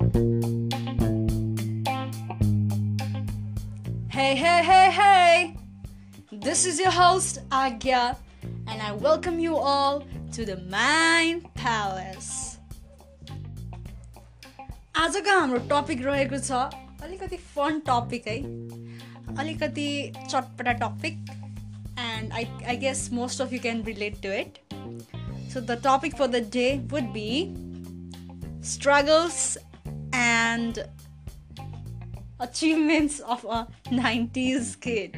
Hey, hey, hey, hey! This is your host, Agya, and I welcome you all to the Mind Palace. आजको हाम्रो topic रहेको छ अलिकति fun topic है अलिकति चटपटा topic and I I guess most of you can relate to it so the topic for the day would be struggles and achievements of a 90s kid.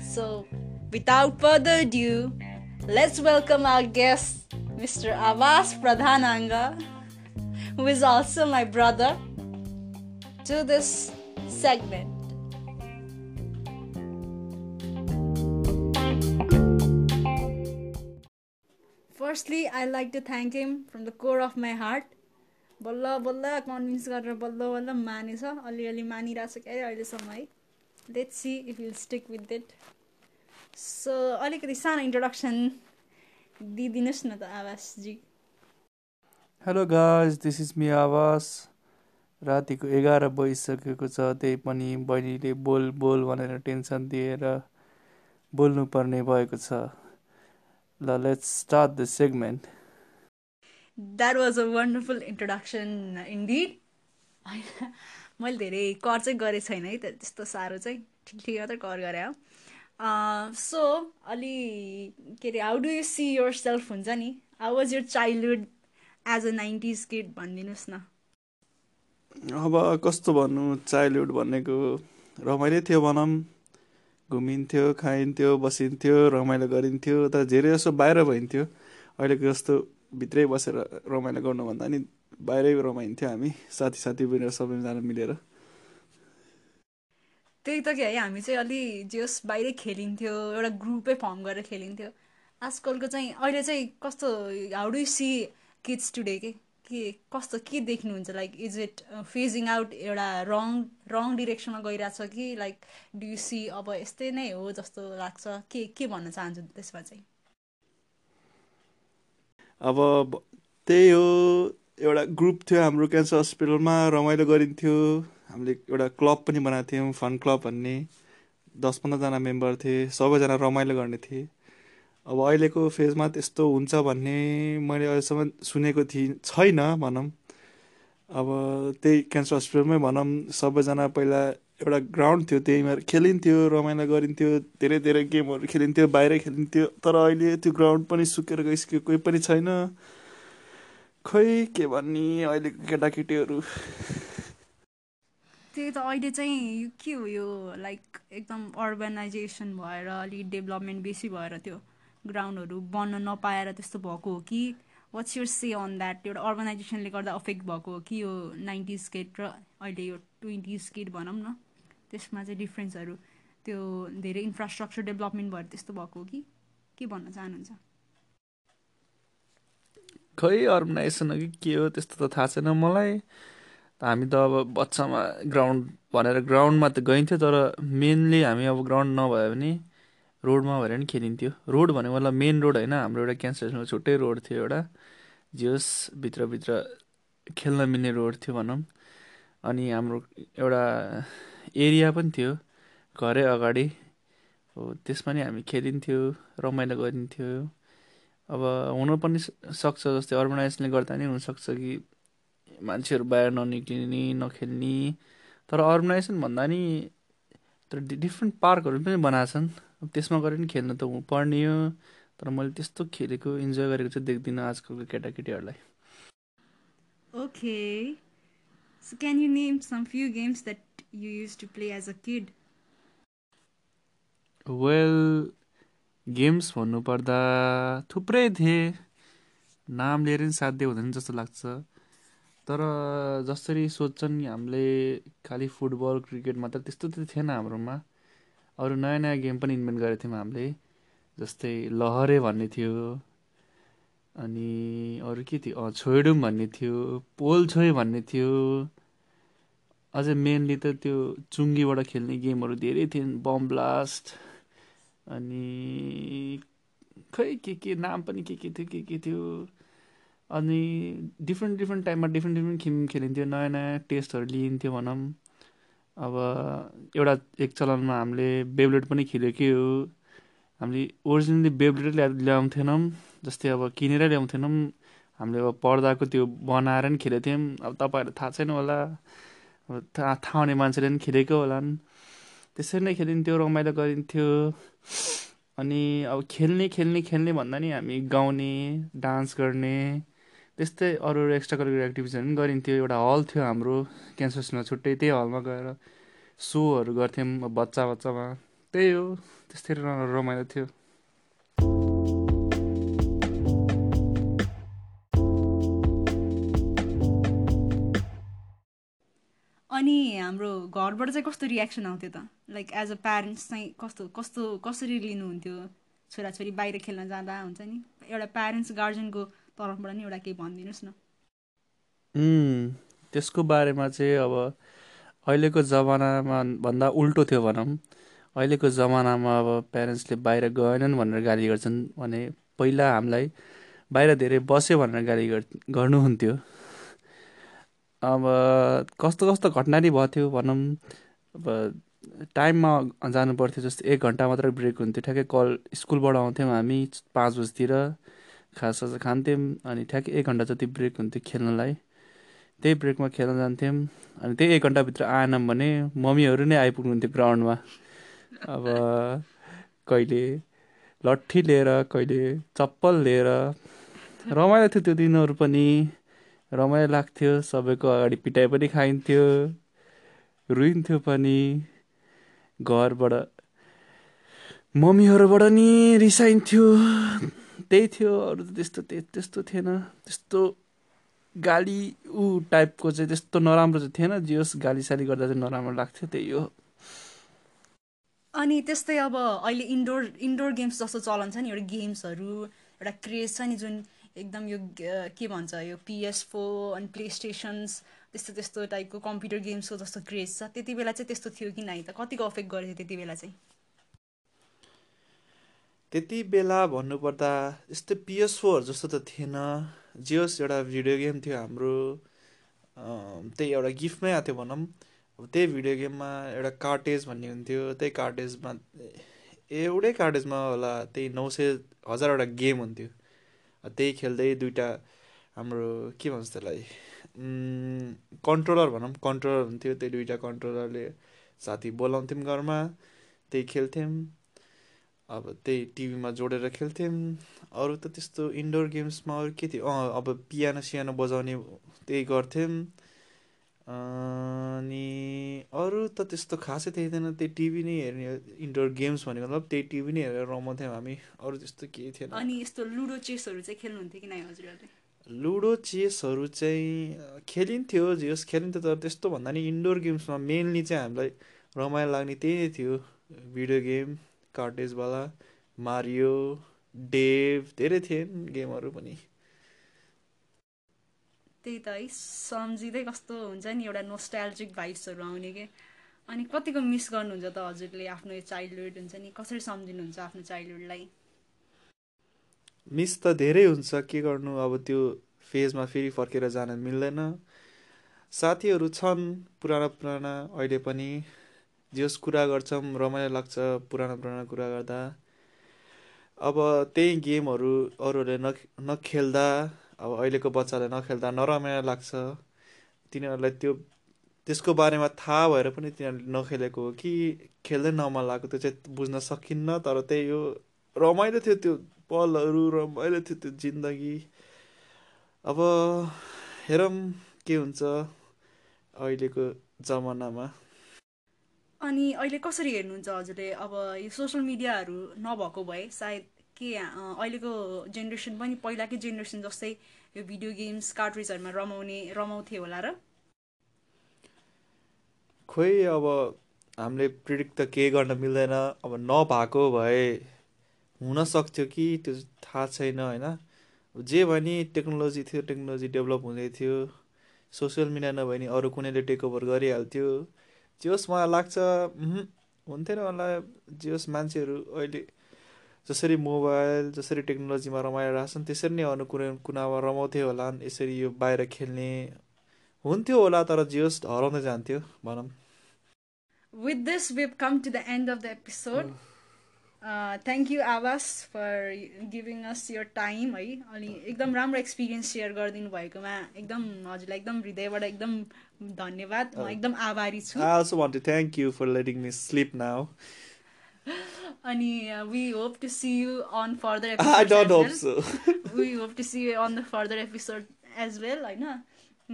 So, without further ado, let's welcome our guest, Mr. Avas Pradhananga, who is also my brother, to this segment. Firstly, I'd like to thank him from the core of my heart बल्ल बल्ल convince गरेर बल्ल बल्ल मानेछ अलिअलि मानिरहेको छ क्या अहिलेसम्म है। Let's see if will stick with it so अलिकति सानो इन्ट्रोडक्सन दिइदिनुहोस् न त आवासजी। Hello guys this is me Aawas. रातिको एघार बजिसकेको छ त्यही पनि बहिनीले बोल बोल भनेर टेन्सन दिएर बोल्नुपर्ने भएको छ। ल let's start the segment that was a wonderful introduction indeed मैले धेरै कर चाहिँ गरेको छैन है त त्यस्तो साह्रो चाहिँ ठिक ठिक मात्रै कर गरेँ हो। सो अलि के अरे how do you see yourself हुन्छ नि? How was your childhood as a nineties kid भनिदिनुहोस् न। अब कस्तो भन्नु चाइल्डहुड भनेको रमाइलो थियो भनौँ। घुमिन्थ्यो खाइन्थ्यो बसिन्थ्यो रमाइलो गरिन्थ्यो तर धेरै जसो बाहिर भइन्थ्यो। अहिलेको जस्तो भित्रै बसेर रमाइलो गर्नुभन्दा नि बाहिरै रमाइन्थ्यो हामी साथी साथी पनि सबैजना मिलेर। त्यही त कि है हामी चाहिँ अलि जस बाहिरै खेलिन्थ्यो एउटा ग्रुपै फर्म गरेर खेलिन्थ्यो। आजकलको चाहिँ अहिले चाहिँ कस्तो how do see kids today के? के कस्तो के देख्नुहुन्छ? Like is it fading out एउटा रङ रङ डिरेक्सनमा गइरहेछ कि? लाइक डु सी अब यस्तै नै हो जस्तो लाग्छ? के के भन्न चाहन्छु त्यसमा चाहिँ? अब त्यही हो एउटा ग्रुप थियो हाम्रो क्यान्सर हस्पिटलमा रमाइलो गरिन्थ्यो। हामीले एउटा क्लब पनि बनाएको थियौँ फन क्लब भन्ने। दस पन्ध्रजना मेम्बर थिए सबैजना रमाइलो गर्ने थिए। अब अहिलेको फेजमा त्यस्तो हुन्छ भन्ने मैले अहिलेसम्म सुनेको थिएँ छैन भनौँ। अब त्यही क्यान्सर हस्पिटलमै भनौँ सबैजना पहिला एउटा ग्राउन्ड थियो त्यहीमा खेलिन्थ्यो रमाइलो गरिन्थ्यो धेरै धेरै गेमहरू खेलिन्थ्यो बाहिरै खेलिन्थ्यो तर अहिले त्यो ग्राउन्ड पनि सुकेर गइसक्यो कोही पनि छैन। खै के भन्ने अहिलेको केटाकेटीहरू? त्यही त अहिले चाहिँ के हो यो लाइक एकदम अर्गनाइजेसन भएर अलिक डेभलपमेन्ट बेसी भएर त्यो ग्राउन्डहरू बन्न नपाएर त्यस्तो भएको हो कि? What's your say on that एउटा अर्गनाइजेसनले गर्दा अफेक्ट भएको हो कि यो नाइन्टिज किड र अहिले यो ट्वेन्टिज किड भनौँ न? त्यसमा चाहिँ डिफ्रेन्सहरू त्यो धेरै इन्फ्रास्ट्रक्चर डेभलपमेन्ट भएर त्यस्तो भएको हो कि? के भन्न चाहनुहुन्छ? खै अर्गनाइजेसन हो कि के हो त्यस्तो त थाहा छैन मलाई। हामी त अब बच्चामा ग्राउन्ड भनेर ग्राउन्डमा त गइन्थ्यो तर मेनली हामी अब ग्राउन्ड नभयो भने रोडमा भएर नि खेलिन्थ्यो। रोड भनेको मतलब मेन रोड होइन हाम्रो एउटा क्यान्सर छुट्टै रोड थियो एउटा जियोस् भित्रभित्र खेल्न मिल्ने रोड थियो भनौँ। अनि हाम्रो एउटा एरिया पनि थियो घरै अगाडि। हो त्यसमा नि हामी खेलिन्थ्यो रमाइलो गरिन्थ्यो। अब हुन पनि सक्छ जस्तै अर्गनाइजले गर्दा नि हुनसक्छ कि मान्छेहरू बाहिर ननिक्लिने नखेल्ने। तर अर्गनाइजेसन भन्दा नि तर डिफ्रेन्ट पार्कहरू पनि बनाएको छन्। त्यसमा गएर नि खेल्नु त पर्ने हो। तर मैले त्यस्तो खेलेको इन्जोय गरेको चाहिँ देख्दिनँ आजकलको केटाकेटीहरूलाई। Okay So can you name some few games that you used to play as a kid? Well games भन्नुपर्दा थुप्रै थिए। नाम लिएर नि साध्य हुँदैन जस्तो लाग्छ। तर जसरी सोध्छन् हामीले खालि फुटबल क्रिकेट मात्र त्यस्तो त थिएन हाम्रोमा। अरू नयाँ नयाँ गेम पनि इन्भेन्ट गरेको थियौँ हामीले। जस्तै लहरे भन्ने थियो। अनि अरू के थियो? छोइडुम भन्ने थियो। पोल छोइ भन्ने थियो। अझै मेनली त त्यो चुङ्गीबाट खेल्ने गेमहरू धेरै थिए बम ब्लास्ट अनि खै के के नाम पनि के के थियो के के थियो? अनि डिफ्रेन्ट डिफ्रेन्ट टाइममा डिफ्रेन्ट डिफ्रेन्ट गेम खेलिन्थ्यो। नयाँ नयाँ टेस्टहरू लिइन्थ्यो भनौँ। अब एउटा एक चलनमा हामीले बेबलेट पनि खेलेकै हो हामीले ओरिजिनली बेबलेटै ल्या ल्याउँथेनौँ जस्तै अब किनेरै ल्याउँथेनौँ। हामीले अब पर्दाको त्यो बनाएर नि खेलेको थियौँ। अब तपाईँहरूलाई थाहा छैन होला। थाहा थाहा हुने मान्छेले पनि खेलेको होलान्। त्यसरी नै खेलिन्थ्यो रमाइलो गरिन्थ्यो। अनि अब खेल्ने खेल्ने खेल्ने भन्दा नि हामी गाउने डान्स गर्ने त्यस्तै अरू अरू एक्स्ट्रा करिकुलर एक्टिभिटिजहरू पनि गरिन्थ्यो। एउटा हल थियो हाम्रो क्यान्सर्समा छुट्टै त्यही हलमा गएर सोहरू गर्थ्यौँ बच्चा बच्चामा त्यही हो त्यस्तै रमाइलो थियो। अनि हाम्रो घरबाट चाहिँ कस्तो रियाक्सन आउँथ्यो त? लाइक एज अ प्यारेन्ट्स चाहिँ कस्तो कस्तो कसरी लिनुहुन्थ्यो? छोराछोरी बाहिर खेल्न जाँदा हुन्छ नि? एउटा प्यारेन्ट्स गार्जेनको तर्फबाट नि एउटा केही भनिदिनुहोस् न। त्यसको बारेमा चाहिँ अब अहिलेको जमानामा भन्दा उल्टो थियो भनौँ। अहिलेको जमानामा अब प्यारेन्ट्सले बाहिर गएनन् भनेर गाली गर्छन् भने पहिला हामीलाई बाहिर धेरै बस्यो भनेर गाली गर्नुहुन्थ्यो। अब कस्तो कस्तो घटना नि भएको थियो भनौँ। अब टाइममा जानु पर्थ्यो जस्तै एक घन्टा मात्रै ब्रेक हुन्थ्यो। ठ्याक्कै कल स्कुलबाट आउँथ्यौँ हामी पाँच बजीतिर खाससास खान्थ्यौँ अनि ठ्याक्कै एक घन्टा जति ब्रेक हुन्थ्यो खेल्नलाई। त्यही ब्रेकमा खेल्न जान्थ्यौँ अनि त्यही एक घन्टाभित्र आएनौँ भने मम्मीहरू नै आइपुग्नुहुन्थ्यो ग्राउन्डमा। अब कहिले लट्ठी लिएर कहिले चप्पल लिएर रमाइलो थियो त्यो दिनहरू पनि। रमाइलो लाग्थ्यो सबैको अगाडि पिटाइ पनि खाइन्थ्यो रुइन्थ्यो पनि घरबाट मम्मीहरूबाट नि रिसाइन्थ्यो। त्यही थियो अरू त त्यस्तो त्यस्तो थिएन। त्यस्तो गाली ऊ टाइपको चाहिँ त्यस्तो नराम्रो चाहिँ थिएन जे होस् गाली साली गर्दा चाहिँ नराम्रो लाग्थ्यो त्यही हो। अनि त्यस्तै अब अहिले इन्डोर इन्डोर गेम्स जस्तो चलन छ नि एउटा गेम्सहरू एउटा क्रेज छ नि जुन एकदम यो के भन्छ यो पिएस फोर अनि प्ले स्टेसन्स त्यस्तो त्यस्तो टाइपको कम्प्युटर गेम्सको जस्तो क्रेज छ। त्यति बेला चाहिँ त्यस्तो थियो कि नै त? कतिको अफेक्ट गरेको थियो त्यति बेला चाहिँ? त्यति बेला भन्नुपर्दा यस्तो पिएस फोर जस्तो त थिएन। जे होस् एउटा भिडियो गेम थियो हाम्रो। त्यही एउटा गिफ्टमै आएको थियो भनौँ। अब त्यही भिडियो गेममा एउटा कार्टेज भन्ने हुन्थ्यो। त्यही कार्टेजमा एउटै कार्टेजमा होला त्यही नौ सय हजारवटा गेम हुन्थ्यो। त्यही खेल्दै दुइटा हाम्रो के भन्छ त्यसलाई कन्ट्रोलर भनौँ कन्ट्रोलर हुन्थ्यो त्यही दुइटा कन्ट्रोलरले साथी बोलाउँथ्यौँ घरमा त्यही खेल्थ्यौँ। अब त्यही टिभीमा जोडेर खेल्थ्यौँ। अरू त त्यस्तो इन्डोर गेम्समा अरू के थियो? अँ अब पियानो सियानो बजाउने त्यही गर्थ्यौँ। अनि अरू त त्यस्तो खासै थिएन त्यही टिभी नै हेर्ने इन्डोर गेम्स भनेको मतलब त्यही टिभी नै हेरेर रमाउँथ्यौँ हामी। अरू त्यस्तो केही थिएन। अनि यस्तो लुडो चेसहरू चाहिँ खेल्नुहुन्थ्यो कि नै हजुरहरूले लुडो चेसहरू चाहिँ खेलिन्थ्यो होस् खेलिन्थ्यो तर त्यस्तो भन्दा नि इन्डोर गेम्समा मेनली चाहिँ हामीलाई रमाइलो लाग्ने त्यही नै थियो। भिडियो गेम कार्टेजवाला मारियो डेभ धेरै थिए गेमहरू पनि। त्यही त है सम्झिँदै कस्तो हुन्छ नि एउटा नोस्टाइल्जिक भाइब्सहरू आउने के? अनि कतिको मिस गर्नुहुन्छ त हजुरले आफ्नो चाइल्डहुड हुन्छ नि कसरी सम्झिनुहुन्छ आफ्नो चाइल्डहुडलाई मिस त धेरै हुन्छ के गर्नु अब त्यो फेजमा फेरि फर्केर जान मिल्दैन। साथीहरू छन् पुराना पुराना अहिले पनि। जस कुरा गर्छौँ रमाइलो लाग्छ पुरानो पुरानो कुरा गर्दा। अब त्यही गेमहरू अरूहरूले नखेल्दा। अब अहिलेको बच्चाले नखेल्दा नरमाइलो लाग्छ। तिनीहरूलाई त्यो त्यसको बारेमा थाहा भएर पनि तिनीहरूले नखेलेको हो कि खेल्दै नमन लागेको त्यो चाहिँ बुझ्न सकिन्न तर त्यही हो रमाइलो थियो त्यो पलहरू रमाइलो थियो त्यो जिन्दगी। अब हेरौँ के हुन्छ अहिलेको जमानामा। अनि अहिले कसरी हेर्नुहुन्छ हजुरले? अब यो सोसियल मिडियाहरू नभएको भए सायद के अहिलेको जेनेरेसन पनि पहिलाकै जेनेरेसन जस्तै यो भिडियो गेम्स कार्ट्रिजहरूमा रमाउने रमाउँथे होला र? खोइ अब हामीले प्रिडिक्ट त केही गर्न मिल्दैन। अब नभएको भए हुन सक्थ्यो कि त्यो थाहा छैन होइन? जे भयो नि टेक्नोलोजी थियो टेक्नोलोजी डेभलप हुँदै थियो। सोसियल मिडिया नभए नि अरू कुनैले टेक ओभर गरिहाल्थ्यो। जे होस् मलाई लाग्छ हुन्थेन होला। जे होस् मान्छेहरू अहिले जसरी मोबाइल जसरी टेक्नोलोजीमा रमाइरहेको छन् त्यसरी नै अरू कुनै कुनामा रमाउँथ्यो होला यसरी यो बाहिर खेल्ने हुन्थ्यो होला तर जे होस् हराउँदै जान्थ्यो भनौँ। With this, we've come to the end of the episode. Uh, thank you Aawas for giving us your time है। अनि एकदम राम्रो एक्सपिरियन्स सेयर गरिदिनु भएकोमा एकदम हजुरलाई एकदम हृदयबाट एकदम धन्यवाद। म एकदम आभारी छु। I also want to thank you for letting me sleep now. अनि we hope to see you on further I don't hope so. We hope to see you on the further episode as well होइन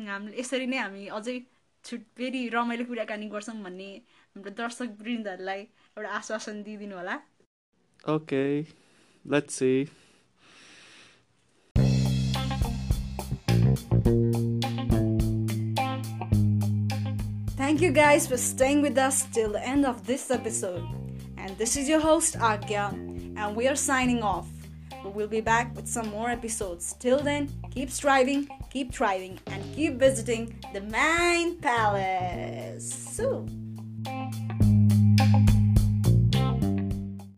हामीले यसरी नै हामी अझै छुट फेरि रमाइलो कुराकानी गर्छौँ भन्ने हाम्रो दर्शक वृन्दहरूलाई एउटा आश्वासन दिइदिनु होला Okay, let's see. Thank you guys for staying with us till the end of this episode. And this is your host Agya, and we are signing off. We will be back with some more episodes. Till then, keep striving, keep thriving, and keep visiting the Mind Palace.